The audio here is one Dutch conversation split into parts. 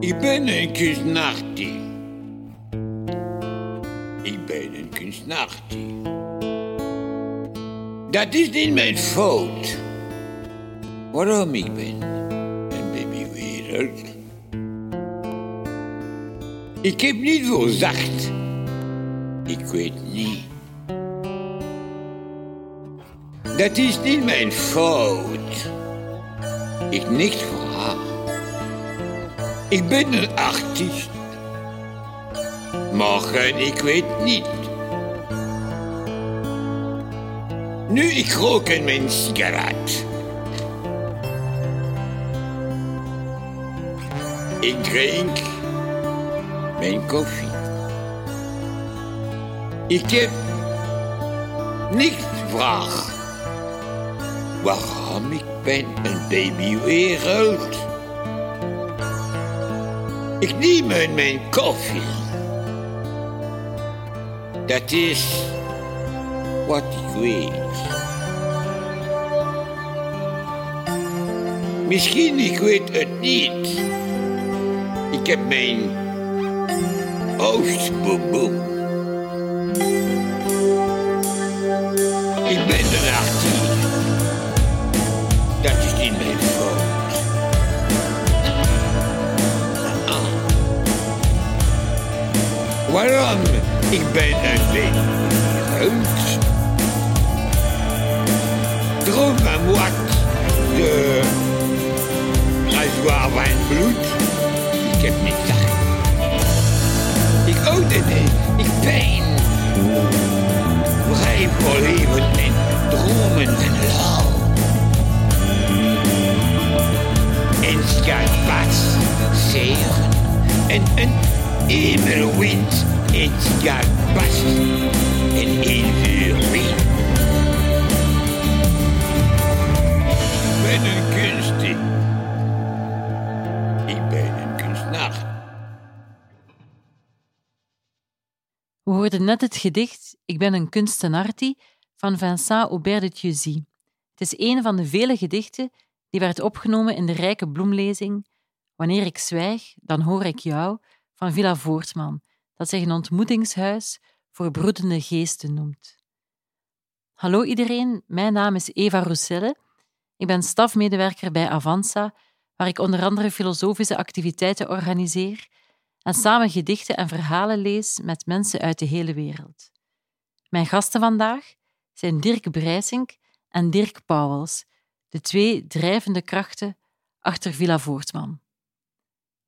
Ik ben een kunstnachtie. Ik ben een kunstnachtie. Dat is niet mijn fout. Waarom ik ben een babywereld. Ik heb niet voorzacht. Ik weet niet. Dat is niet mijn fout. Ik niet voor. Ik ben een artiest. Morgen, ik weet niet. Nu ik rook in mijn sigaret. Ik drink mijn koffie. Ik heb niet vraag waarom ik ben een babywereld. Ik neem mijn koffie. Dat is wat ik weet. Misschien ik weet het niet. Ik heb mijn oostboeboem. Ik ben een wereld. Droom aan wat de reservoir van bloed. Ik heb niet zacht. Ik oude niet. Ik pijn. Vrij voor leven en dromen en lauw. En gaat pas en een hemelwind. En gaat pas een vuurwind. Ik ben een kunstie. Ik ben een kunstenaar. We hoorden net het gedicht Ik ben een kunstenarti van Vincent Aubert de Thieuzy. Het is een van de vele gedichten die werd opgenomen in de rijke bloemlezing Wanneer ik zwijg, dan hoor ik jou van Villa Voortman, dat zich een ontmoetingshuis voor broedende geesten noemt. Hallo iedereen, mijn naam is Eva Rousselle. Ik ben stafmedewerker bij Avanza, waar ik onder andere filosofische activiteiten organiseer en samen gedichten en verhalen lees met mensen uit de hele wereld. Mijn gasten vandaag zijn Dirk Brijsink en Dirk Pauwels, de twee drijvende krachten achter Villa Voortman.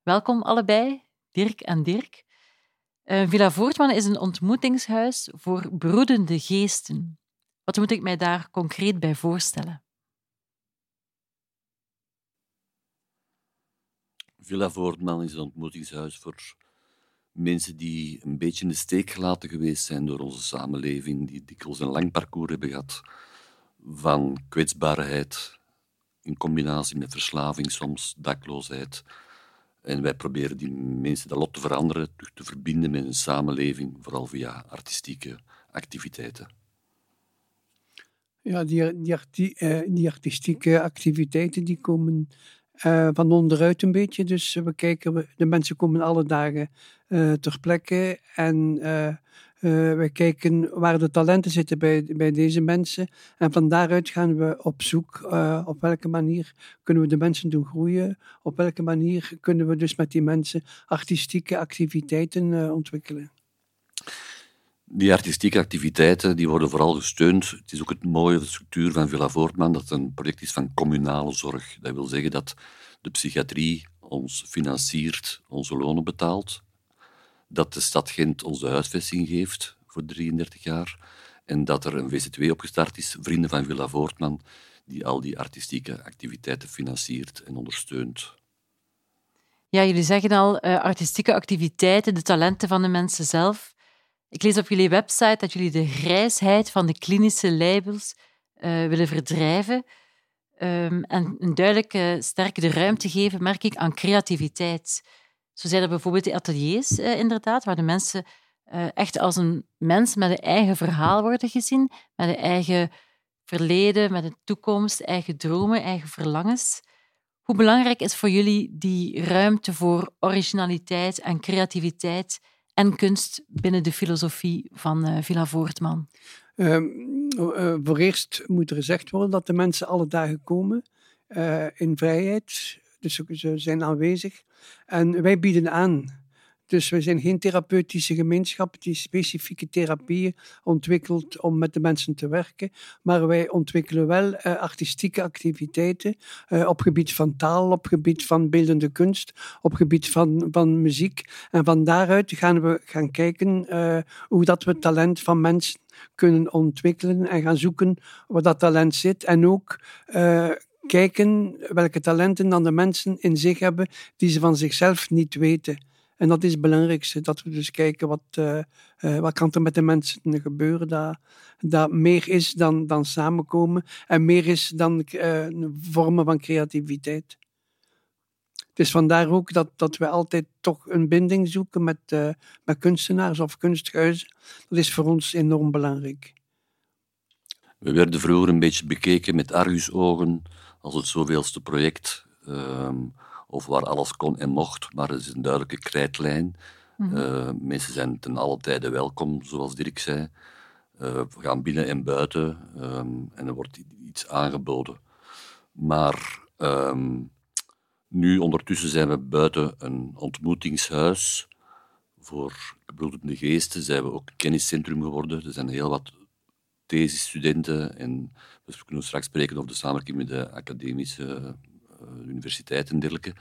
Welkom allebei, Dirk en Dirk. Uh, Villa Voortman is een ontmoetingshuis voor broedende geesten. Wat moet ik mij daar concreet bij voorstellen? Villa Voortman is een ontmoetingshuis voor mensen die een beetje in de steek gelaten geweest zijn door onze samenleving, die dikwijls een lang parcours hebben gehad van kwetsbaarheid in combinatie met verslaving, soms dakloosheid. En wij proberen die mensen dat lot te veranderen, te verbinden met een samenleving, vooral via artistieke activiteiten. Ja, die, die, uh, die artistieke activiteiten die komen uh, van onderuit een beetje. Dus we kijken, de mensen komen alle dagen uh, ter plekke en wij kijken waar de talenten zitten bij, bij deze mensen. En van daaruit gaan we op zoek uh, op welke manier kunnen we de mensen doen groeien. Op welke manier kunnen we dus met die mensen artistieke activiteiten uh, ontwikkelen. Die artistieke activiteiten die worden vooral gesteund. Het is ook het mooie de structuur van Villa Voortman dat het een project is van communale zorg. Dat wil zeggen dat de psychiatrie ons financiert, onze lonen betaalt. Dat de stad Gent ons de huisvesting geeft voor 33 jaar. En dat er een VZW opgestart is, Vrienden van Villa Voortman, die al die artistieke activiteiten financiert en ondersteunt. Ja, jullie zeggen al, uh, artistieke activiteiten, de talenten van de mensen zelf. Ik lees op jullie website dat jullie de grijsheid van de klinische labels uh, willen verdrijven um, en een duidelijke, sterke ruimte geven, merk ik, aan creativiteit. Zo zijn er bijvoorbeeld de ateliers, uh, inderdaad, waar de mensen uh, echt als een mens met een eigen verhaal worden gezien, met een eigen verleden, met een toekomst, eigen dromen, eigen verlangens. Hoe belangrijk is voor jullie die ruimte voor originaliteit en creativiteit en kunst binnen de filosofie van uh, Villa Voortman? Uh, voor eerst moet er gezegd worden dat de mensen alle dagen komen in vrijheid. Dus ze zijn aanwezig. En wij bieden aan dus we zijn geen therapeutische gemeenschap die specifieke therapieën ontwikkelt om met de mensen te werken. Maar wij ontwikkelen wel uh, artistieke activiteiten uh, op gebied van taal, op gebied van beeldende kunst, op gebied van, van muziek. En van daaruit gaan we gaan kijken uh, hoe dat we talent van mensen kunnen ontwikkelen en gaan zoeken waar dat talent zit. En ook kijken welke talenten dan de mensen in zich hebben die ze van zichzelf niet weten. En dat is het belangrijkste, dat we dus kijken wat, uh, uh, wat kan er met de mensen gebeuren, dat, dat meer is dan, dan samenkomen en meer is dan uh, vormen van creativiteit. Het is vandaar ook dat, dat we altijd toch een binding zoeken met, met kunstenaars of kunsthuizen. Dat is voor ons enorm belangrijk. We werden vroeger een beetje bekeken met argusogen als het zoveelste project. Ehm, of waar alles kon en mocht, maar er is een duidelijke krijtlijn. Mm mensen zijn ten alle tijde welkom, zoals Dirk zei. Uh, we gaan binnen en buiten um, en er wordt iets aangeboden. Maar um, nu ondertussen zijn we buiten een ontmoetingshuis voor gebroedende geesten. Zijn we ook kenniscentrum geworden. Er zijn heel wat thesisstudenten en we kunnen straks spreken over de samenwerking met de academische eh, universiteit en dergelijke.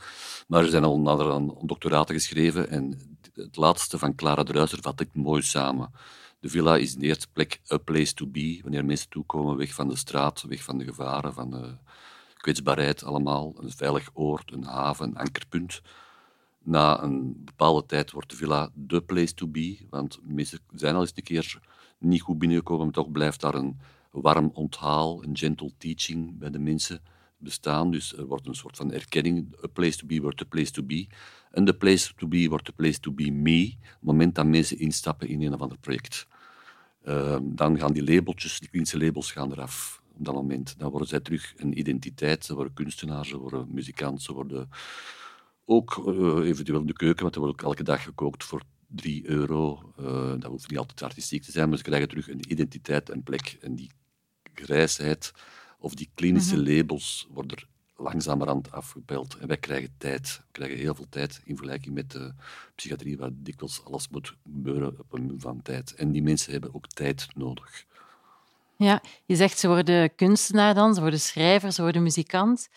Maar er zijn al nader doctoraten geschreven en het laatste van Clara Druiser vat ik mooi samen. De villa is in de eerste plek a place to be, wanneer mensen toekomen, weg van de straat, weg van de gevaren, van de kwetsbaarheid allemaal. Een veilig oord, een haven, een ankerpunt. Na een bepaalde tijd wordt de villa de place to be, want mensen zijn al eens een keer niet goed binnengekomen, maar toch blijft daar een warm onthaal, een gentle teaching bij de mensen bestaan. Dus er wordt een soort van erkenning. A place to be wordt a place to be. En de place to be wordt de place to be me. Op het moment dat mensen instappen in een of ander project. Uh, dan gaan die labeltjes, die klinische labels, gaan eraf. Op dat moment. Dan worden zij terug een identiteit. Ze worden kunstenaars, ze worden muzikant, ze worden ook uh, eventueel in de keuken, want er wordt ook elke dag gekookt voor 3 euro. Uh, dat hoeft niet altijd artistiek te zijn, maar ze krijgen terug een identiteit en plek. En die grijsheid of die klinische mhm. labels worden er langzamerhand afgebeld. En wij krijgen tijd. We krijgen heel veel tijd in vergelijking met de psychiatrie, waar dikwijls alles moet gebeuren op een van tijd. En die mensen hebben ook tijd nodig. Ja, je zegt ze worden kunstenaar dan, ze worden schrijver, ze worden muzikant.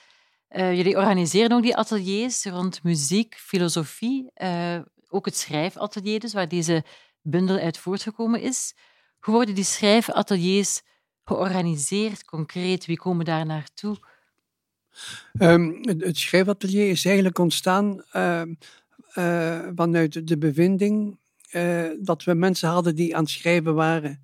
Uh, jullie organiseren ook die ateliers rond muziek, filosofie, uh, ook het schrijfatelier dus, waar deze bundel uit voortgekomen is. Hoe worden die schrijfateliers georganiseerd, concreet? Wie komen daar naartoe? Um, het, schrijfatelier is eigenlijk ontstaan uh, uh, vanuit de bevinding uh, dat we mensen hadden die aan het schrijven waren.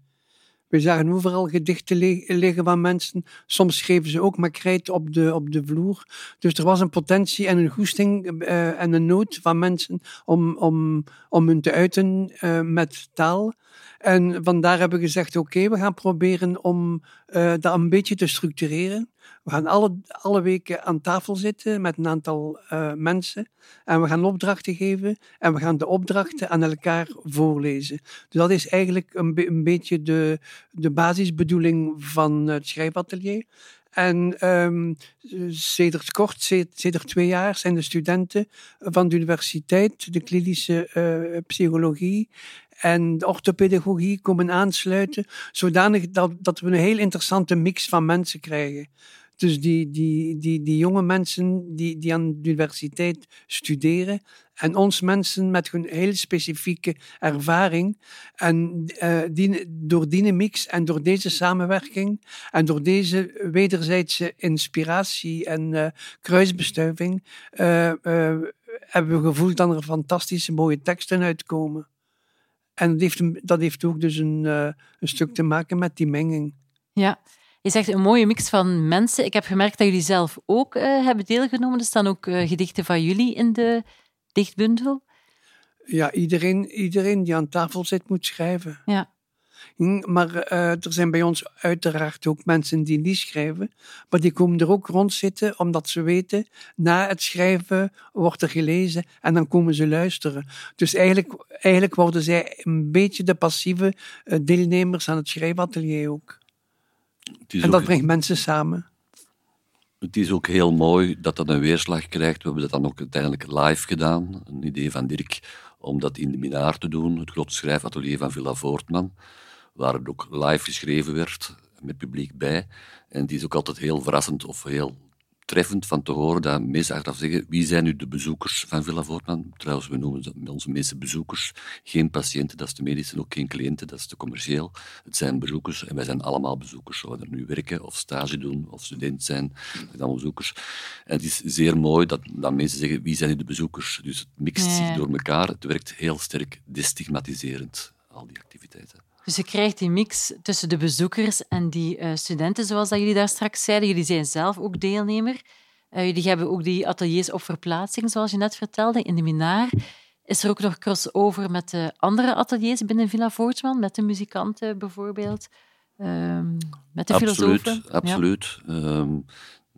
We zagen overal gedichten liggen van mensen. Soms schreven ze ook maar krijt op de, op de vloer. Dus er was een potentie en een goesting uh, en een nood van mensen om, om, om hun te uiten uh, met taal. En vandaar hebben we gezegd, oké, we gaan proberen om uh, dat een beetje te structureren. We gaan alle, alle weken aan tafel zitten met een aantal uh, mensen. En we gaan opdrachten geven. En we gaan de opdrachten aan elkaar voorlezen. Dus dat is eigenlijk een, een beetje de, de basisbedoeling van het schrijfatelier. En um, sedert kort, sedert twee jaar, zijn de studenten van de universiteit, de klinische uh, psychologie en de orthopedagogie komen aansluiten, zodanig dat, dat we een heel interessante mix van mensen krijgen. Dus die, die, die, die jonge mensen die, die aan de universiteit studeren en ons mensen met hun heel specifieke ervaring. En uh, die, door die mix en door deze samenwerking en door deze wederzijdse inspiratie en uh, kruisbestuiving uh, hebben we gevoeld dat er fantastische mooie teksten uitkomen. En dat heeft, dat heeft ook dus een, een stuk te maken met die menging. Ja, je zegt een mooie mix van mensen. Ik heb gemerkt dat jullie zelf ook uh, hebben deelgenomen. Er staan ook uh, gedichten van jullie in de dichtbundel. Ja, iedereen, iedereen die aan tafel zit moet schrijven. Ja. Maar uh, er zijn bij ons uiteraard ook mensen die niet schrijven, maar die komen er ook rond zitten omdat ze weten, na het schrijven wordt er gelezen en dan komen ze luisteren. Dus eigenlijk, eigenlijk worden zij een beetje de passieve deelnemers aan het schrijfatelier ook en dat brengt mensen samen. Het is ook heel mooi dat dat een weerslag krijgt. We hebben dat dan ook uiteindelijk live gedaan. Een idee van Dirk om dat in de Minaar te doen, het grote schrijfatelier van Villa Voortman, waar het ook live geschreven werd, met publiek bij. En het is ook altijd heel verrassend of heel treffend van te horen dat mensen achteraf zeggen wie zijn nu de bezoekers van Villa Voortman? Trouwens, we noemen onze meeste bezoekers geen patiënten, dat is de medische, ook geen cliënten, dat is te commercieel. Het zijn bezoekers en wij zijn allemaal bezoekers. Of we er nu werken of stage doen of student zijn, zijn allemaal bezoekers. En het is zeer mooi dat, dat mensen zeggen wie zijn nu de bezoekers? Dus het mixt zich door elkaar. Het werkt heel sterk destigmatiserend, al die activiteiten. Dus je krijgt die mix tussen de bezoekers en die uh, studenten, zoals dat jullie daar straks zeiden. Jullie zijn zelf ook deelnemer. Uh, jullie hebben ook die ateliers op verplaatsing, zoals je net vertelde, in de Minaar. Is er ook nog crossover met de andere ateliers binnen Villa Voortman, met de muzikanten bijvoorbeeld, uh, met de absoluut, filosofen? Absoluut. Ja. Ehm,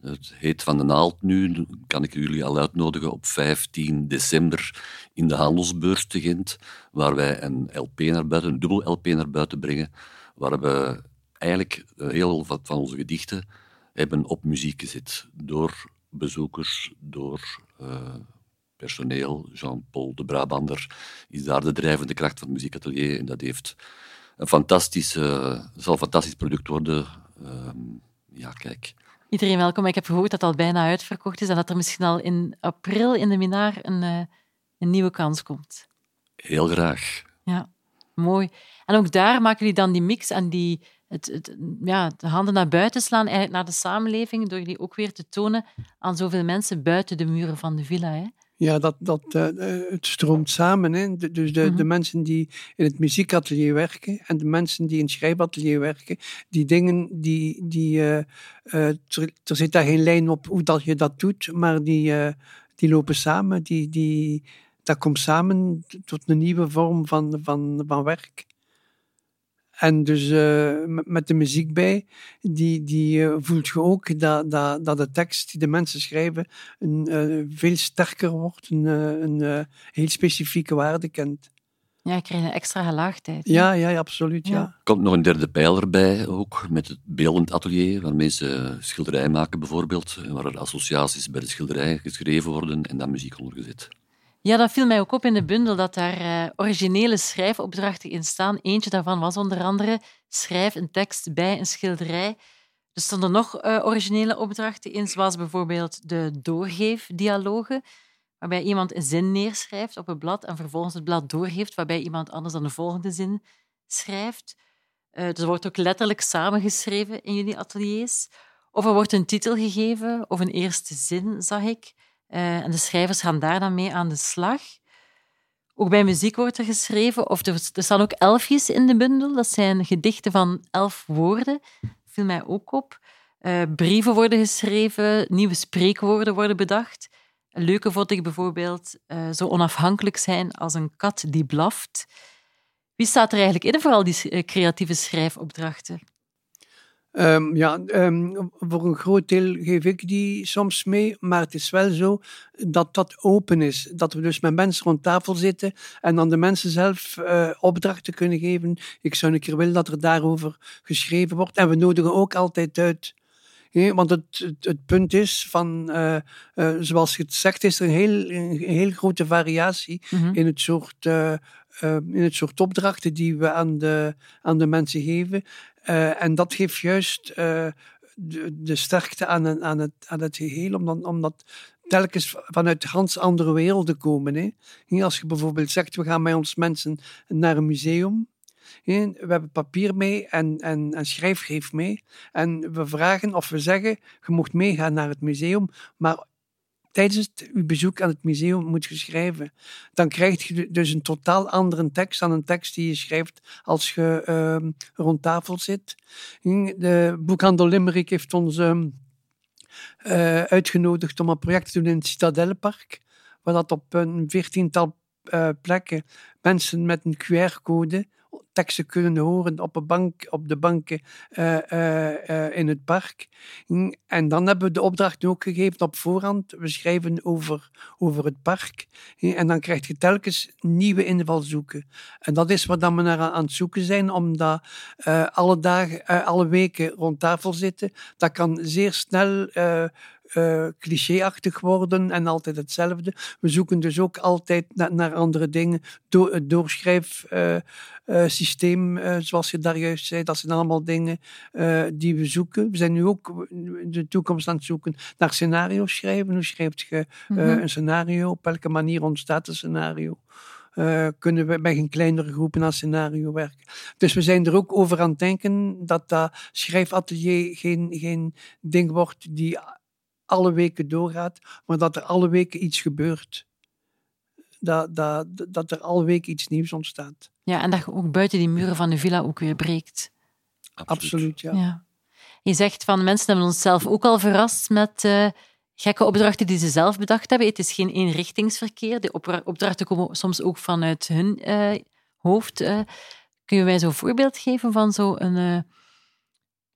het heet Van de Naald nu, kan ik jullie al uitnodigen op 15 december in de Handelsbeurs te Gent, waar wij een LP naar buiten, een dubbel LP naar buiten brengen, waar we eigenlijk heel wat van onze gedichten hebben op muziek gezet. Door bezoekers, door uh, personeel. Jean-Paul de Brabander is daar de drijvende kracht van het muziekatelier en dat heeft een fantastische, zal een fantastisch product worden. Uh, ja, kijk iedereen welkom. Ik heb gehoord dat het al bijna uitverkocht is en dat er misschien al in april in de Minaar een, uh, een nieuwe kans komt. Heel graag. Ja, mooi. En ook daar maken jullie dan die mix en die, het, het, ja, de handen naar buiten slaan, eigenlijk naar de samenleving, door die ook weer te tonen aan zoveel mensen buiten de muren van de villa. Hè? Ja, dat, dat, uh, het stroomt samen. Hè. De, dus de, de mhm. mensen die in het muziekatelier werken en de mensen die in het schrijfatelier werken, die dingen, die, die, uh, uh, er, er, zit daar geen lijn op hoe dat je dat doet, maar die, die lopen samen. Die, die, dat komt samen tot een nieuwe vorm van, van, van werk. En dus uh, met de muziek bij, die, die uh, voelt je ook dat, dat, dat de tekst die de mensen schrijven een, uh, veel sterker wordt, een, een heel specifieke waarde kent. Ja, je krijgt een extra gelaagdheid. Ja, ja, absoluut. Ja. Er komt nog een derde pijler bij, ook met het beeldend atelier, waar mensen schilderijen maken bijvoorbeeld, waar er associaties bij de schilderij geschreven worden en dan muziek ondergezet. Ja, dat viel mij ook op in de bundel, dat daar uh, originele schrijfopdrachten in staan. Eentje daarvan was onder andere schrijf een tekst bij een schilderij. Er stonden nog uh, originele opdrachten in, zoals bijvoorbeeld de doorgeefdialogen, waarbij iemand een zin neerschrijft op een blad en vervolgens het blad doorgeeft, waarbij iemand anders dan de volgende zin schrijft. Uh, er wordt ook letterlijk samengeschreven in jullie ateliers. Of er wordt een titel gegeven of een eerste zin, zag ik. Uh, en de schrijvers gaan daar dan mee aan de slag. Ook bij muziek wordt er geschreven, of er, er staan ook elfjes in de bundel. Dat zijn gedichten van elf woorden. Viel mij ook op. Uh, brieven worden geschreven, nieuwe spreekwoorden worden bedacht. Een leuke vond bijvoorbeeld uh, zo onafhankelijk zijn als een kat die blaft. Wie staat er eigenlijk in voor al die creatieve schrijfopdrachten? Um, ja, um, voor een groot deel geef ik die soms mee, maar het is wel zo dat dat open is. Dat we dus met mensen rond tafel zitten en dan de mensen zelf uh, opdrachten kunnen geven. Ik zou een keer willen dat er daarover geschreven wordt. En we nodigen ook altijd uit. want het, het, het, punt is van, uh, uh, zoals je het zegt, is er een heel, een heel grote variatie mm -hmm. in het soort in het soort opdrachten die we aan de, aan de mensen geven. Uh, en dat geeft juist uh, de, de sterkte aan, aan, het, aan het geheel, omdat, omdat telkens vanuit ganz andere werelden komen. Hè. Als je bijvoorbeeld zegt, we gaan met ons mensen naar een museum. We hebben papier mee en, en, en schrijfgeef mee. En we vragen of we zeggen, je mocht meegaan naar het museum, maar tijdens het, bezoek aan het museum moet je schrijven. Dan krijg je dus een totaal andere tekst dan een tekst die je schrijft als je ehm, rond tafel zit. De boekhandel Limerick heeft ons ehm, eh, uitgenodigd om een project te doen in het Citadellenpark, waar dat op een veertiental eh, plekken mensen met een QR-code teksten kunnen horen op, een bank, op de banken eh, eh, eh, in het park. Hm, En dan hebben we de opdracht ook gegeven op voorhand. We schrijven over, over het park. Hm, En dan krijg je telkens nieuwe invalshoeken. En dat is wat dan we naar aan het zoeken zijn, omdat alle dagen, alle weken rond tafel zitten. Dat kan zeer snel eh, eh, clichéachtig worden en altijd hetzelfde. We zoeken dus ook altijd na- naar andere dingen. Door, het doorschrijfsysteem, eh, zoals je daar juist zei, dat zijn allemaal dingen eh, die we zoeken. We zijn nu ook in de toekomst aan het zoeken naar scenario's schrijven. Hoe schrijf je eh, Mhm. een scenario? Op welke manier ontstaat een scenario? Eh, kunnen we met een kleinere groep aan scenario werken. Dus we zijn er ook over aan het denken dat dat schrijfatelier geen, geen ding wordt die alle weken doorgaat, maar dat er alle weken iets gebeurt. Dat, dat, dat er alle weken iets nieuws ontstaat. Ja, en dat je ook buiten die muren van de villa ook weer breekt. Absoluut, ja. Ja. Je zegt van mensen hebben onszelf ook al verrast met eh, gekke opdrachten die ze zelf bedacht hebben. Het is geen eenrichtingsverkeer. De opdra- opdrachten komen soms ook vanuit hun eh, hoofd. eh. Kun je mij zo'n voorbeeld geven van zo'n eh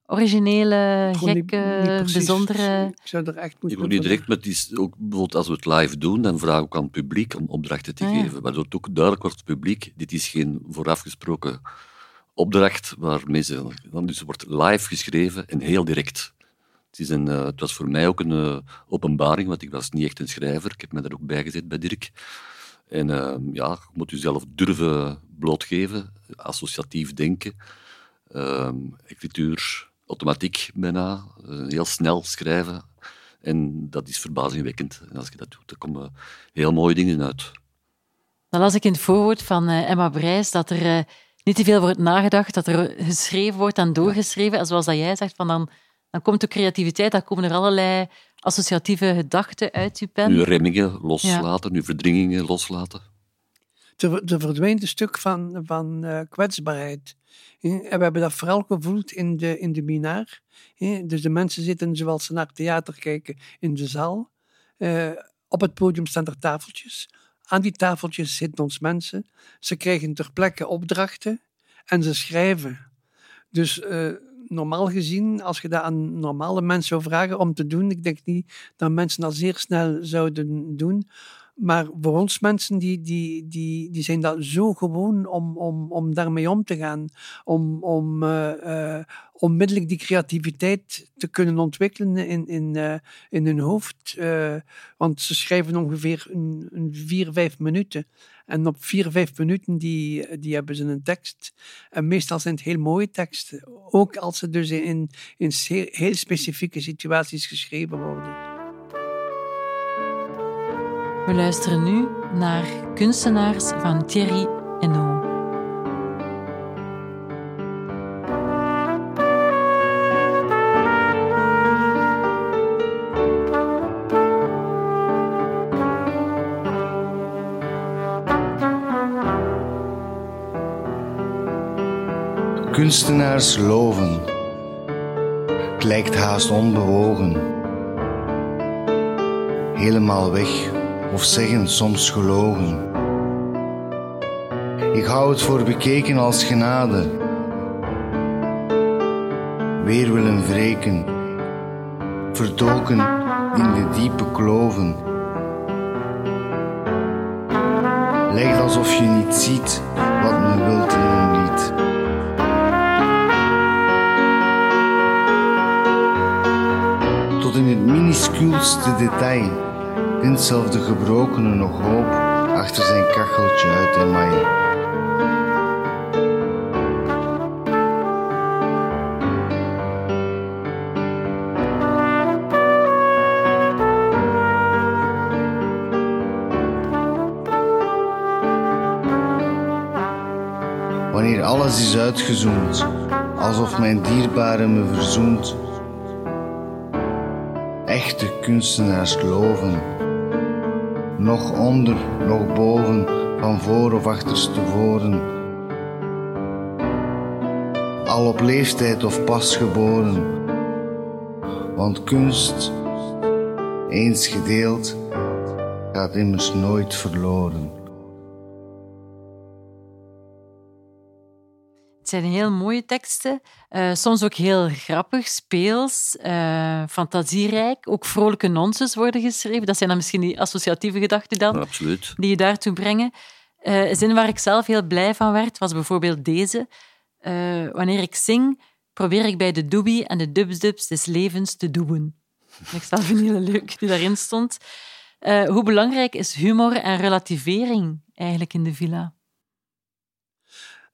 originele, Gewoon gekke, niet bijzondere... Ik zou er echt Je moeten moet niet direct, maar het is ook bijvoorbeeld als we het live doen, dan vragen we ook aan het publiek om opdrachten te Ah, ja. geven. Waardoor het ook duidelijk wordt, het publiek, dit is geen voorafgesproken opdracht waar mensen... Dan dus wordt live geschreven en heel direct. Het, is een, eh, het was voor mij ook een eh, openbaring, want ik was niet echt een schrijver. Ik heb me daar ook bij gezet bij Dirk. En eh, ja, je moet jezelf durven blootgeven, associatief denken, ehm écrituur, automatiek bijna, eh, heel snel schrijven. En dat is verbazingwekkend. En als je dat doet, dan komen heel mooie dingen uit. Dan las ik in het voorwoord van eh, Emma Brijs dat er eh, niet te veel wordt nagedacht, dat er geschreven wordt en doorgeschreven. En zoals dat jij zegt, van dan, dan komt de creativiteit, dan komen er allerlei associatieve gedachten uit je pen. Nu remmingen loslaten, nu verdringingen loslaten. Er, er verdwijnt een stuk van, van eh, kwetsbaarheid. En we hebben dat vooral gevoeld in de, in de minaar. Dus de mensen zitten zoals ze naar theater kijken in de zaal. Eh, op het podium staan er tafeltjes. Aan die tafeltjes zitten ons mensen. Ze krijgen ter plekke opdrachten en ze schrijven. Dus eh, normaal gezien, als je dat aan normale mensen zou vragen om te doen, ik denk niet dat mensen dat zeer snel zouden doen. Maar voor ons mensen, die, die, die, die zijn dat zo gewoon om, om, om daarmee om te gaan. Om, om eh, eh, onmiddellijk die creativiteit te kunnen ontwikkelen in, in, eh, in hun hoofd. Want ze schrijven ongeveer een, een vier, vijf minuten. En op vier, vijf minuten die, die hebben ze een tekst. En meestal zijn het heel mooie teksten. Ook als ze dus in, in heel specifieke situaties geschreven worden. We luisteren nu naar Kunstenaars van Thierry Eno. Kunstenaars loven. Het lijkt haast onbewogen. Helemaal weg, of zeggen soms gelogen. Ik hou het voor bekeken als genade. Weer willen wreken, verdoken in de diepe kloven. Lijkt alsof je niet ziet wat men wilt een lied. Tot in het minuscuulste detail vindt zelfs de gebrokene nog hoop achter zijn kacheltje uit in maaien. wanneer alles is uitgezoend, alsof mijn dierbare me verzoent. Echte kunstenaars loven. Nog onder, nog boven, van voor of achterstevoren. Al op leeftijd of pas geboren. Want kunst, eens gedeeld, gaat immers nooit verloren. Het zijn heel mooie teksten, uh, soms ook heel grappig, speels, uh, fantasierijk. Ook vrolijke nonsens worden geschreven. Dat zijn dan misschien die associatieve gedachten dan, Absoluut. die je daartoe brengen. Uh, een zin waar ik zelf heel blij van werd, was bijvoorbeeld deze. wanneer ik zing, probeer ik bij de doobie en de dubsdubs des levens te doen. Ik zelf een hele leuk die daarin stond. hoe belangrijk is humor en relativering eigenlijk in de villa?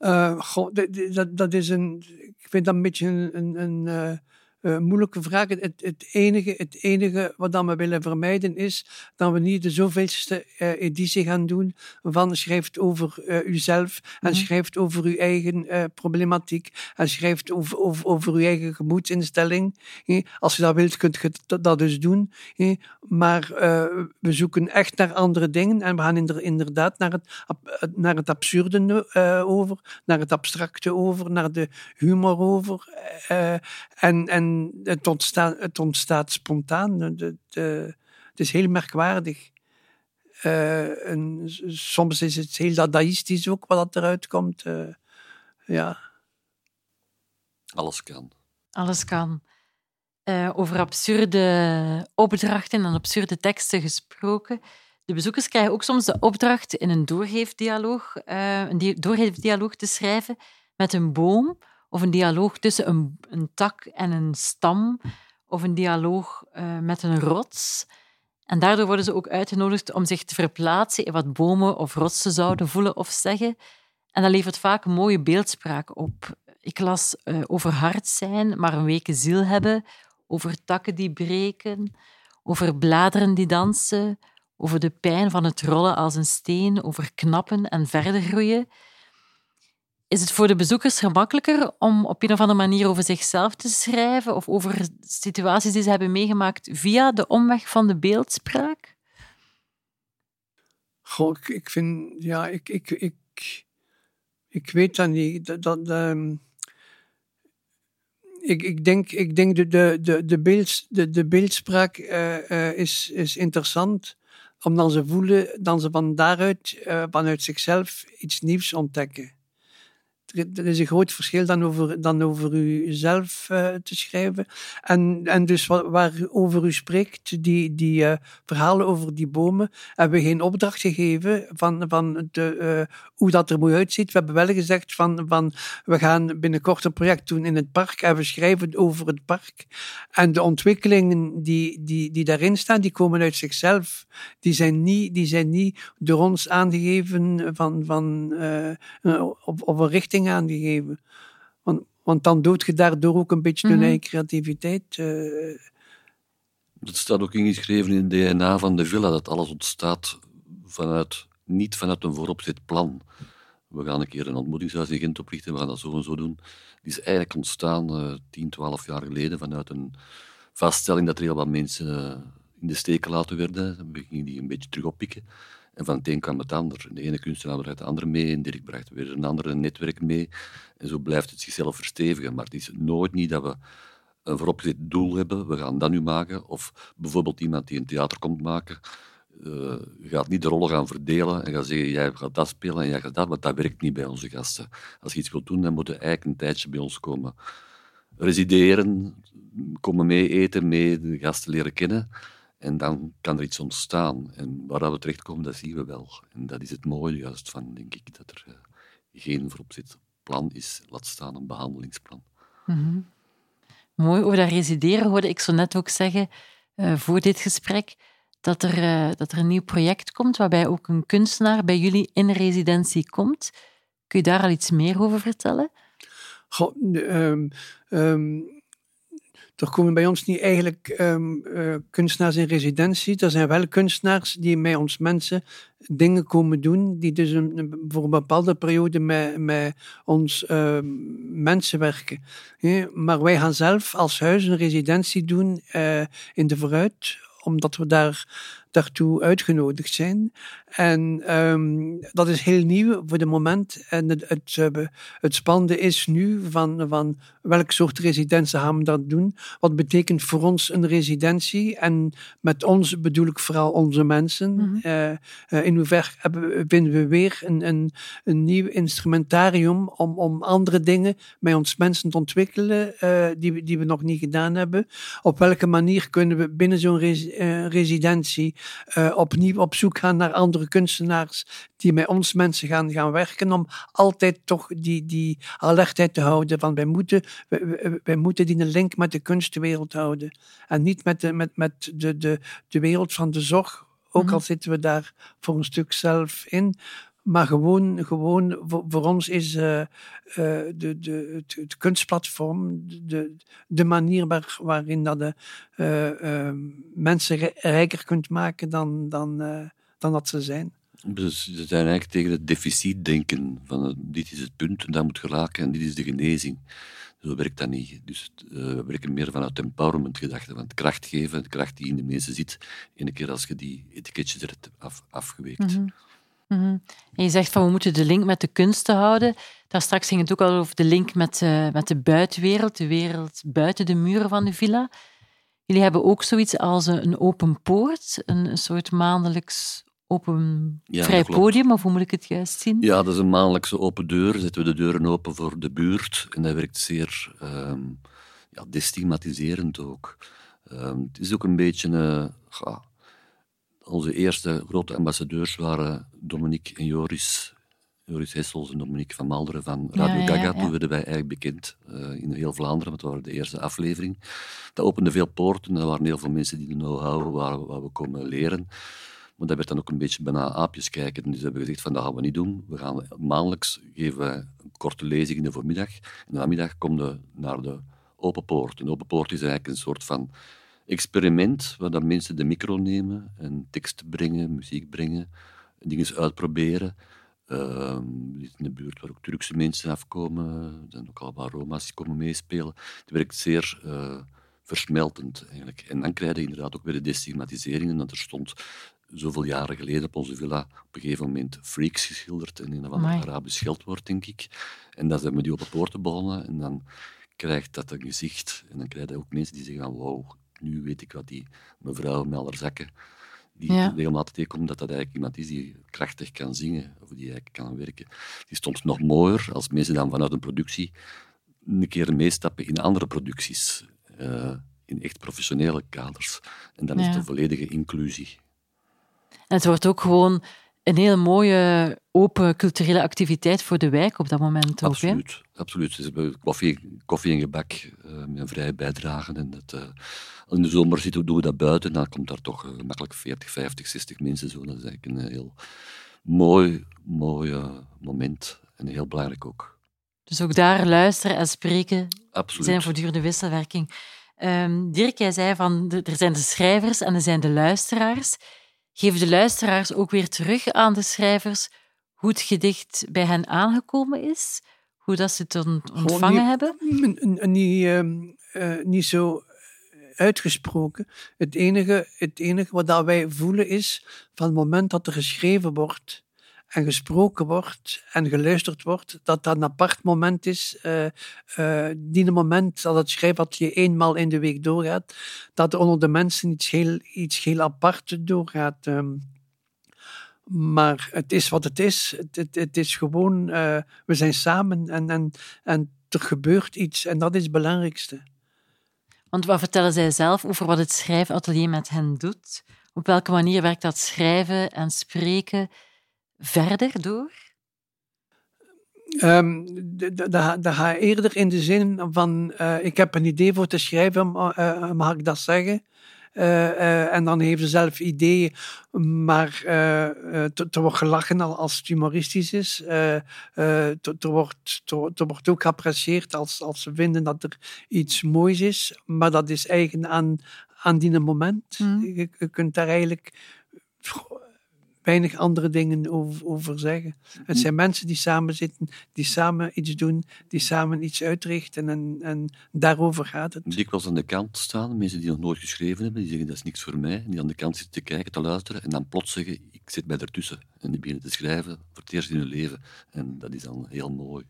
Uh, goh, dat, dat is een, ik vind dat een beetje een, een, een uh, uh, moeilijke vraag. Het, het, enige, het enige wat we willen vermijden is dat we niet de zoveelste uh, editie gaan doen van schrijft over uh, uzelf en mm -hmm. schrijft over uw eigen problematiek en schrijft over, over, over uw eigen gemoedsinstelling. Als je dat wilt, kunt je dat dus doen. Maar we zoeken echt naar andere dingen en we gaan inderdaad naar het, naar het absurde over, naar het abstracte over, naar de humor over. en, en het, ontstaat, het ontstaat spontaan. Het, het is heel merkwaardig. Uh, en soms is het heel dadaïstisch ook wat eruit komt. Uh, ja. Alles kan. Alles kan. Uh, over absurde opdrachten en absurde teksten gesproken. De bezoekers krijgen ook soms de opdracht in een doorgeefdialoog, een doorgeefdialoog te schrijven met een boom of een dialoog tussen een, een tak en een stam, of een dialoog uh, met een rots. En daardoor worden ze ook uitgenodigd om zich te verplaatsen in wat bomen of rotsen zouden voelen of zeggen. En dat levert vaak mooie beeldspraak op. Ik las uh, over hard zijn, maar een weken ziel hebben, over takken die breken, over bladeren die dansen, over de pijn van het rollen als een steen, over knappen en verder groeien. Is het voor de bezoekers gemakkelijker om op een of andere manier over zichzelf te schrijven of over situaties die ze hebben meegemaakt via de omweg van de beeldspraak? Goh, ik, vind, ja, ik, ik, ik, ik weet dat niet. Dat, um, ik, ik denk, ik denk de, de, de, de, beeld, de, de beeldspraak uh, uh, is, is interessant, omdat ze voelen dat ze van daaruit, uh, vanuit zichzelf, iets nieuws ontdekken er is een groot verschil dan over, dan over u zelf uh, te schrijven. En, en dus wat, waarover u spreekt, die, die uh, verhalen over die bomen, hebben we geen opdracht gegeven van, van de, uh, hoe dat er moet uitzien. We hebben wel gezegd van, van we gaan binnenkort een project doen in het park en we schrijven over het park. En de ontwikkelingen die, die, die daarin staan, die komen uit zichzelf. Die zijn niet, die zijn niet door ons aangegeven van, van, op, op een richting aangegeven. Want, want dan dood je daardoor ook een beetje mm -hmm. eigen creativiteit. Uh... Het staat ook ingeschreven in het DNA van de villa dat alles ontstaat vanuit, niet vanuit een vooropgezet plan. We gaan een keer een ontmoetingshuis in Gent oprichten, we gaan dat zo en zo doen. Die is eigenlijk ontstaan uh, 10, 12 jaar geleden vanuit een vaststelling dat er heel wat mensen uh, in de steek gelaten werden. Dan gingen die een beetje terug oppikken. En van het een kwam het ander. De ene kunstenaar bracht de andere mee en Dirk bracht weer een andere netwerk mee. En zo blijft het zichzelf verstevigen. Maar het is nooit niet dat we een vooropgezet doel hebben. We gaan dat nu maken. Of bijvoorbeeld iemand die een theater komt maken. Uh, gaat niet de rollen gaan verdelen en gaat zeggen, jij gaat dat spelen en jij gaat dat, want dat werkt niet bij onze gasten. Als je iets wilt doen, dan moet je eigenlijk een tijdje bij ons komen resideren, komen mee eten, mee de gasten leren kennen. En dan kan er iets ontstaan. En waar we terechtkomen, dat zien we wel. En dat is het mooie juist van, denk ik, dat er uh, geen vooropzet plan is, laat staan een behandelingsplan. Mm -hmm. Mooi, over dat resideren hoorde ik zo net ook zeggen, uh, voor dit gesprek, dat er, uh, dat er een nieuw project komt waarbij ook een kunstenaar bij jullie in residentie komt. Kun je daar al iets meer over vertellen? Goh, um, um er komen bij ons niet eigenlijk ehm, eh, kunstenaars in residentie. Er zijn wel kunstenaars die met ons mensen dingen komen doen, die dus voor een bepaalde periode met, met ons ehm, mensen werken. maar wij gaan zelf als huis een residentie doen uh, in de vooruit, omdat we daar daartoe uitgenodigd zijn. En um, dat is heel nieuw voor de moment. En het, het, eh, het spannende is nu van, van welk soort residentie gaan we dat doen. Wat betekent voor ons een residentie? En met ons bedoel ik vooral onze mensen. Mm -hmm. uh, in hoeverre vinden we weer een, een, een nieuw instrumentarium om, om andere dingen met ons mensen te ontwikkelen uh, die, die we nog niet gedaan hebben? Op welke manier kunnen we binnen zo'n res, residentie opnieuw op zoek gaan naar andere kunstenaars die met ons mensen gaan, gaan werken, om altijd toch die, die alertheid te houden van wij moeten, wij, wij moeten die link met de kunstwereld houden. En niet met de, met, met de, de, de wereld van de zorg, ook al mhm. zitten we daar voor een stuk zelf in. Maar gewoon, gewoon voor, voor ons is uh, uh, de, de, het, kunstplatform de, de manier waar, waarin dat de uh, mensen rijker kunt maken dan, dan, dan dat ze zijn. Dus ze zijn eigenlijk tegen het deficit denken. Van dit is het punt en dat moet geraken en dit is de genezing. Zo werkt dat niet. Dus uh, we werken meer vanuit empowerment gedachte, van het kracht geven, de kracht die in de mensen zit. En keer als je die etiketjes er hebt af, afgeweekt. Mm -hmm. En je zegt van we moeten de link met de kunsten houden. Daar straks ging het ook al over de link met, uh, met de buitenwereld, de wereld buiten de muren van de villa. Jullie hebben ook zoiets als een open poort, een, een soort maandelijks open vrij podium, of hoe moet ik het juist zien? Ja, dat is een maandelijkse open deur. Zetten we de deuren open voor de buurt. En dat werkt zeer um, ja, destigmatiserend ook. Um, het is ook een beetje... Uh, onze eerste grote ambassadeurs waren Dominique en Joris. Joris Hessels en Dominique van Malderen van Radio ja, Gaga. Toen werden wij eigenlijk bekend uh, in heel Vlaanderen, want dat waren de eerste aflevering. Dat opende veel poorten. Er waren heel veel mensen die de know-how waar, waar we komen leren. Maar dat werd dan ook een beetje bijna aapjes kijken. Dus hebben we gezegd van dat gaan we niet doen. We gaan maandelijks geven een korte lezing in de voormiddag. En de namiddag komen we naar de open poort. Een open poort is eigenlijk een soort van experiment waar dan mensen de micro nemen en tekst brengen, muziek brengen, dingen uitproberen. Uh, in de buurt waar ook Turkse mensen afkomen, er zijn ook al wat Roma's die komen meespelen. Het werkt zeer uh, versmeltend eigenlijk. En dan krijg je inderdaad ook weer de destigmatiseringen. Dat er stond zoveel jaren geleden op onze villa op een gegeven moment freaks geschilderd in een Arabisch scheldwoord, denk ik. En dan zijn we die op de poorten begonnen en dan krijgt dat een gezicht. En dan krijg je ook mensen die zeggen wow, nu weet ik wat die mevrouw met haar zakken die ja. regelmatig tegenkomt, dat dat eigenlijk iemand is die krachtig kan zingen of die eigenlijk kan werken. Die stond nog mooier als mensen dan vanuit een productie een keer meestappen in andere producties, uh, in echt professionele kaders. En dan is het een volledige inclusie. En het wordt ook gewoon een hele mooie, open culturele activiteit voor de wijk op dat moment. Absoluut. Ook, absoluut. Dus koffie, koffie en gebak uh, met een vrije bijdrage. En dat, uh, in de zomer zitten, doen we dat buiten. Dan komt daar toch uh, makkelijk 40, 50, 60 mensen. Zo. Dat is eigenlijk een heel mooi, mooi moment. En heel belangrijk ook. Dus ook daar luisteren en spreken Absoluut. zijn voortdurende wisselwerking. Um, Dirk, jij zei van er zijn de schrijvers en er zijn de luisteraars. Geef de luisteraars ook weer terug aan de schrijvers hoe het gedicht bij hen aangekomen is, hoe dat ze het ontvangen niet, hebben? Niet, uh, niet zo uitgesproken. Het enige, het enige wat wij voelen is, van het moment dat er geschreven wordt, en gesproken wordt en geluisterd wordt, dat dat een apart moment is. Uh, uh, die moment dat het schrijfatelier eenmaal in de week doorgaat, dat er onder de mensen iets heel, iets heel apart doorgaat. Um, maar het is wat het is. Het, het, het is gewoon, uh, we zijn samen en, en, en er gebeurt iets en dat is het belangrijkste. Want wat vertellen zij zelf over wat het schrijfatelier met hen doet? Op welke manier werkt dat schrijven en spreken? verder door? Um, dat gaat eerder in de zin van: uh, ik heb een idee voor te schrijven, uh, mag ik dat zeggen? Eh, eh, en dan heeft ze zelf ideeën, maar eh, er wordt gelachen al- als het humoristisch is. Er wordt, er wordt ook geapprecieerd als, als ze vinden dat er iets moois is, maar dat is eigen aan, aan die moment. Mhm. Je, je kunt daar eigenlijk weinig andere dingen over, over zeggen. Het zijn mensen die samen zitten, die samen iets doen, die samen iets uitrichten en, en daarover gaat het. Dikwijls aan de kant staan, mensen die nog nooit geschreven hebben, die zeggen dat is niks voor mij, die aan de kant zitten te kijken, te luisteren, en dan plots zeggen, ik zit mij ertussen. En die beginnen te schrijven voor het eerst in hun leven. En dat is dan heel mooi.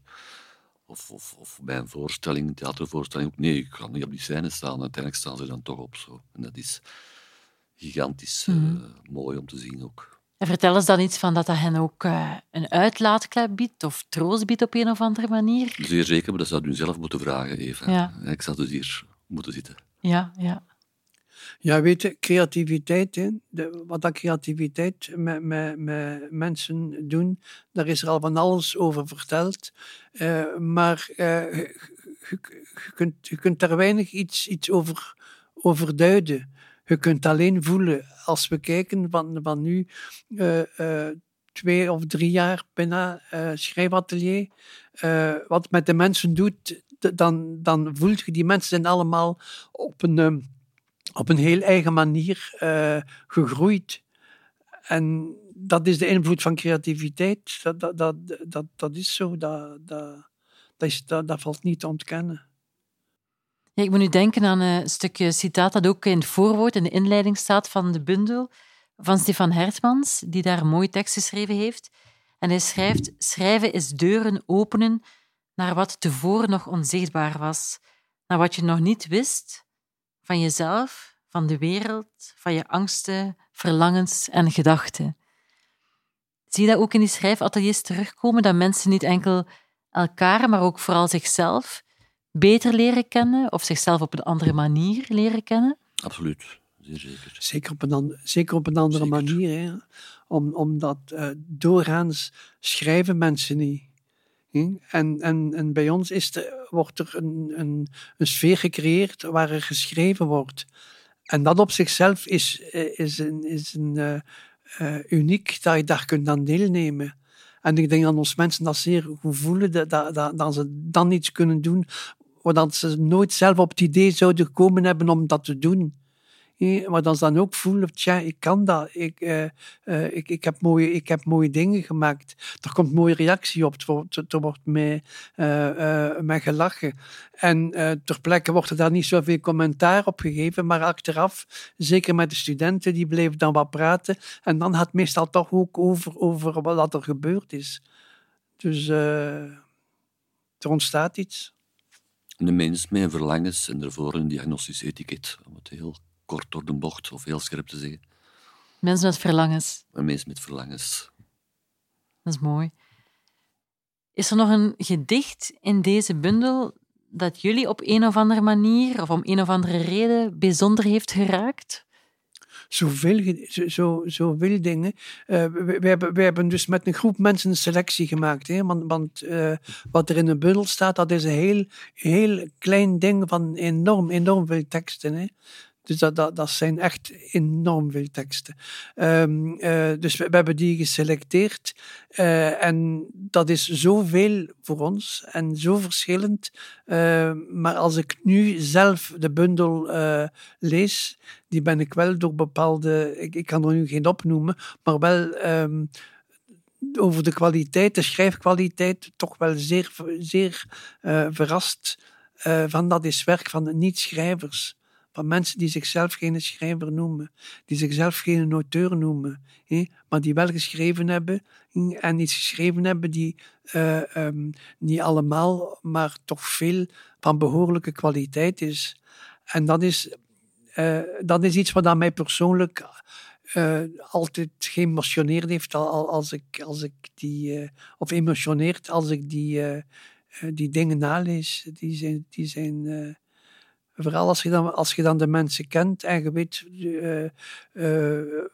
Of, of, of bij een voorstelling, een theatervoorstelling, ook nee, ik ga niet op die scène staan. Uiteindelijk staan ze dan toch op. Zo. En dat is gigantisch eh, mooi om te zien ook. En vertel eens dan iets van dat dat hen ook eh, een uitlaatklep biedt of troost biedt op een of andere manier. Zeer zeker, maar dat zou u zelf moeten vragen, Eva. Ja. Ik zou dus hier moeten zitten. Ja, ja. Ja, weet je, creativiteit, hè, de, wat dat creativiteit met, met, met mensen doen, daar is er al van alles over verteld. Eh, maar eh, je, je- je kunt, je kunt daar weinig iets, iets over, over duiden. Je kunt alleen voelen, als we kijken van, van nu, eh, eh, twee of drie jaar bijna eh, schrijfatelier, wat met de mensen doet, dan, dan voelt je, die mensen zijn allemaal op een... op een heel eigen manier gegroeid. En dat is de invloed van creativiteit. Dat, dat, dat, dat, dat is zo. Dat, dat, dat, dat, dat valt niet te ontkennen. Ja, ik moet nu denken aan een stukje citaat dat ook in het voorwoord, in de inleiding staat van de bundel van Stefan Hertmans, die daar een mooie tekst geschreven heeft. En hij schrijft: Schrijven is deuren openen naar wat tevoren nog onzichtbaar was, naar wat je nog niet wist van jezelf, van de wereld, van je angsten, verlangens en gedachten. Zie je dat ook in die schrijfateliers terugkomen, dat mensen niet enkel elkaar, maar ook vooral zichzelf beter leren kennen of zichzelf op een andere manier leren kennen? Absoluut, zeer zeker. Zeker op een, an- zeker op een andere Zeker. manier. Hè? Om, omdat eh, doorgaans schrijven mensen niet. Hè? En, en, en bij ons is de, wordt er een, een, een sfeer gecreëerd waar er geschreven wordt. En dat op zichzelf is, eh, is, een, is een, eh, eh, uniek dat je daar kunt aan deelnemen. En ik denk dat ons mensen dat zeer goed voelen, dat, dat, dat, dat ze dan iets kunnen doen wat ze nooit zelf op het idee zouden gekomen hebben om dat te doen. Maar dat ze dan ook voelen, tja, ik kan dat. Ik, eh, eh, ik, ik, heb mooie, ik heb mooie dingen gemaakt. Er komt mooie reactie op. Er wordt, mij, eh, eh, gelachen. En ter plekke wordt er daar niet zoveel commentaar op gegeven. Maar achteraf, zeker met de studenten, die bleven dan wat praten. En dan gaat het meestal toch ook over, over wat er gebeurd is. Dus er ontstaat iets. Een mens met verlangens en daarvoor een diagnostisch etiket, om het heel kort door de bocht of heel scherp te zeggen. Mensen met verlangens, Een mens met verlangens. dat is mooi. Is er nog een gedicht in deze bundel dat jullie op een of andere manier of om een of andere reden bijzonder heeft geraakt? Zoveel, zo, zo, zoveel dingen. Eh, we, we hebben, hebben dus met een groep mensen een selectie gemaakt. Hè? Want, want eh, wat er in een bundel staat, dat is een heel, heel klein ding van enorm, enorm veel teksten. Hè? Dus dat, dat, dat zijn echt enorm veel teksten. Ehm, eh, dus we, hebben die geselecteerd. eh, en dat is zoveel voor ons en zo verschillend. Eh, maar als ik nu zelf de bundel eh, lees, die ben ik wel door bepaalde, ik, ik kan er nu geen opnoemen, maar wel ehm, over de kwaliteit, de schrijfkwaliteit, toch wel zeer, zeer verrast van dat is werk van niet-schrijvers. Van mensen die zichzelf geen schrijver noemen, die zichzelf geen auteur noemen, hè, maar die wel geschreven hebben hè, en iets geschreven hebben die eh, ehm, niet allemaal, maar toch veel van behoorlijke kwaliteit is. En dat is eh, dat is iets wat aan mij persoonlijk eh, altijd geëmotioneerd heeft al, al- als ik, als ik die, of emotioneert als ik die, die dingen nalees. Die zijn, die zijn vooral als je, dan, als je dan de mensen kent en je weet eh, eh,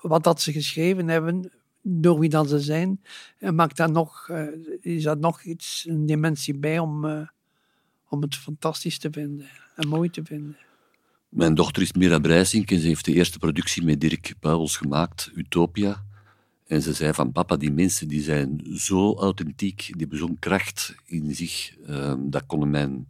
wat dat ze geschreven hebben, door wie dat ze zijn, en maakt dat nog, eh, is dat nog iets, een dimensie bij om, eh, om het fantastisch te vinden en mooi te vinden. Mijn dochter is Mira Breisink en ze heeft de eerste productie met Dirk Pauwels gemaakt, Utopia. En ze zei van papa, die mensen die zijn zo authentiek, die hebben zo'n kracht in zich. Ehm, dat konden mijn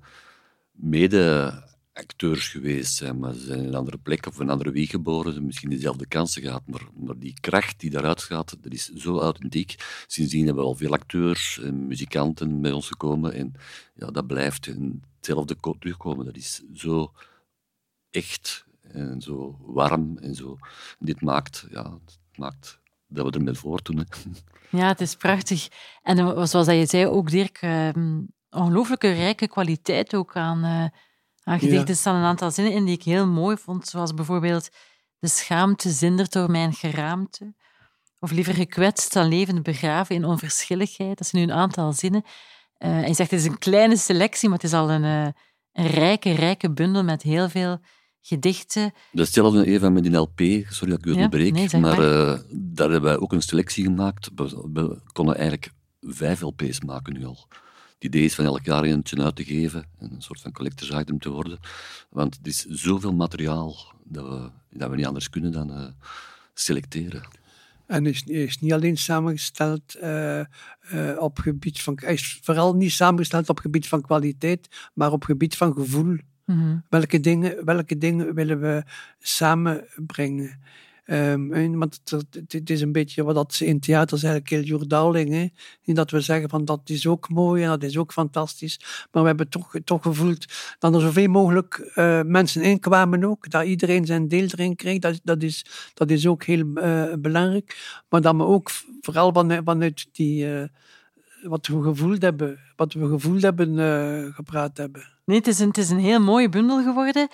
mede-acteurs geweest zijn, maar ze zijn in een andere plek of een andere wieg geboren, ze hebben misschien dezelfde kansen gehad, maar, maar die kracht die daaruit gaat, dat is zo authentiek. Sindsdien hebben we al veel acteurs en muzikanten bij ons gekomen en ja, dat blijft hetzelfde ko- terugkomen. Dat is zo echt en zo warm en zo. Dit maakt, ja, het maakt dat we ermee voortdoen. Ja, het is prachtig. En eh, zoals je zei, ook Dirk, ehm, ongelooflijke rijke kwaliteit ook aan, eh, aan gedichten. Er staan een aantal zinnen in die ik heel mooi vond, zoals bijvoorbeeld de schaamte zindert door mijn geraamte. Of liever gekwetst dan levend begraven in onverschilligheid. Dat zijn nu een aantal zinnen. Eh, hij zegt, het is een kleine selectie, maar het is al een, eh, een rijke, rijke bundel met heel veel gedichten. Hetzelfde Eva met die LP, sorry dat ik u Ja, onderbreek, nee, zeg maar maar. eh, daar hebben wij ook een selectie gemaakt. We, we konden eigenlijk vijf LP's maken nu al. Het idee is van elk jaar eentje uit te geven en een soort van collectors item te worden. Want het is zoveel materiaal dat we, dat we niet anders kunnen dan eh, selecteren. En is, is niet alleen samengesteld eh, eh, op gebied van. Is vooral niet samengesteld op gebied van kwaliteit, maar op gebied van gevoel. Mhm. Welke dingen, welke dingen willen we samenbrengen? Ehm, want het, is een beetje wat dat ze in theater eigenlijk heel. Hè? Niet dat we zeggen van dat is ook mooi en dat is ook fantastisch. Maar we hebben toch, toch gevoeld dat er zoveel mogelijk eh, mensen inkwamen ook. Dat iedereen zijn deel erin kreeg. Dat, dat, is, dat is ook heel eh, belangrijk. Maar dat we ook vooral vanuit, die, eh, wat we gevoeld hebben, wat we gevoeld hebben, gepraat hebben. Nee, het is een, het is een heel mooie bundel geworden.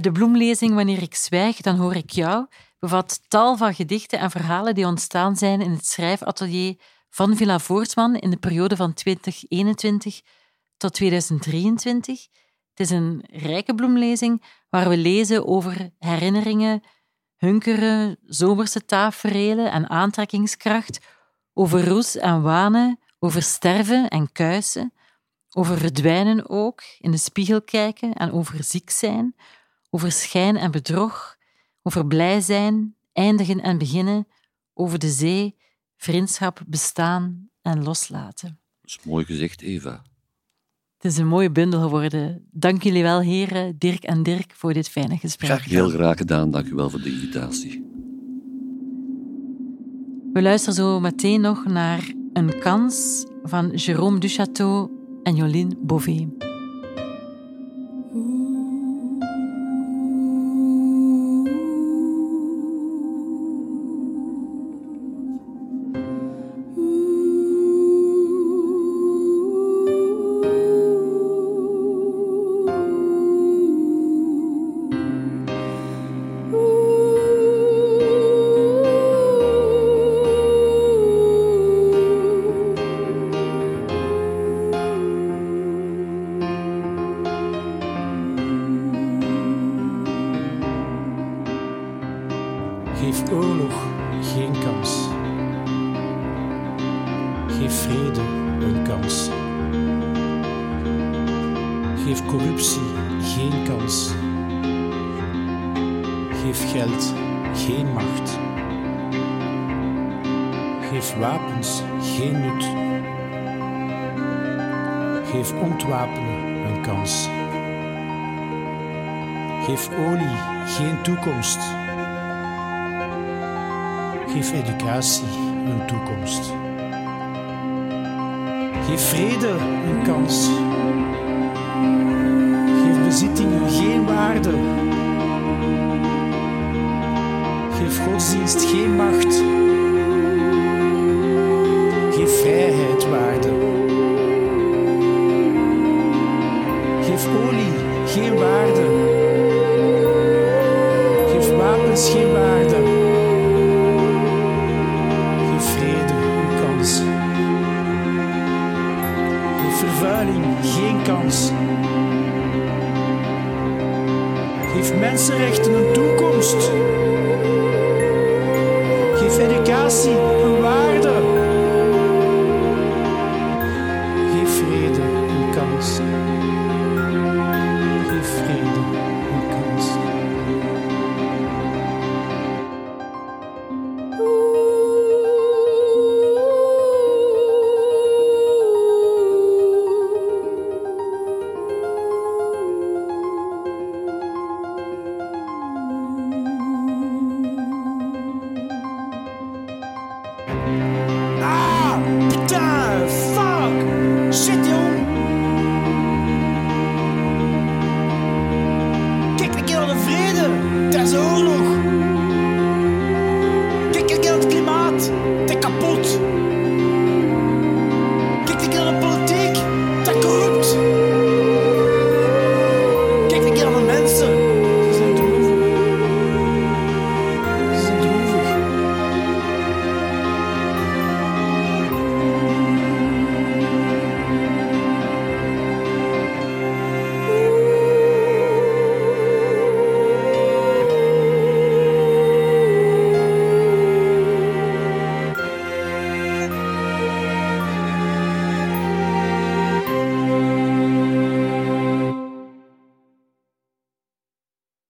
De bloemlezing Wanneer ik zwijg, dan hoor ik jou bevat tal van gedichten en verhalen die ontstaan zijn in het schrijfatelier van Villa Voortman in de periode van 2021 tot 2023. Het is een rijke bloemlezing waar we lezen over herinneringen, hunkeren, zomerse taferelen en aantrekkingskracht, over roes en wanen, over sterven en kuisen, over verdwijnen ook, in de spiegel kijken en over ziek zijn, over schijn en bedrog, over blij zijn, eindigen en beginnen, over de zee, vriendschap, bestaan en loslaten. Dat is mooi gezegd, Eva. Het is een mooie bundel geworden. Dank jullie wel, heren Dirk en Dirk, voor dit fijne gesprek. Graag. Heel graag gedaan, dank u wel voor de invitatie. We luisteren zo meteen nog naar Een kans van Jérôme Duchâteau en Jolien Beauvais. Geef corruptie geen kans. Geef geld geen macht. Geef wapens geen nut. Geef ontwapenen een kans. Geef olie geen toekomst. Geef educatie een toekomst. Geef vrede een kans. Bezittingen geen waarde. Geef godsdienst geen macht. Geef vrijheid waarde. Geef olie geen waarde. Geef wapens geen waarde. Mensenrechten een toekomst. Geef educatie.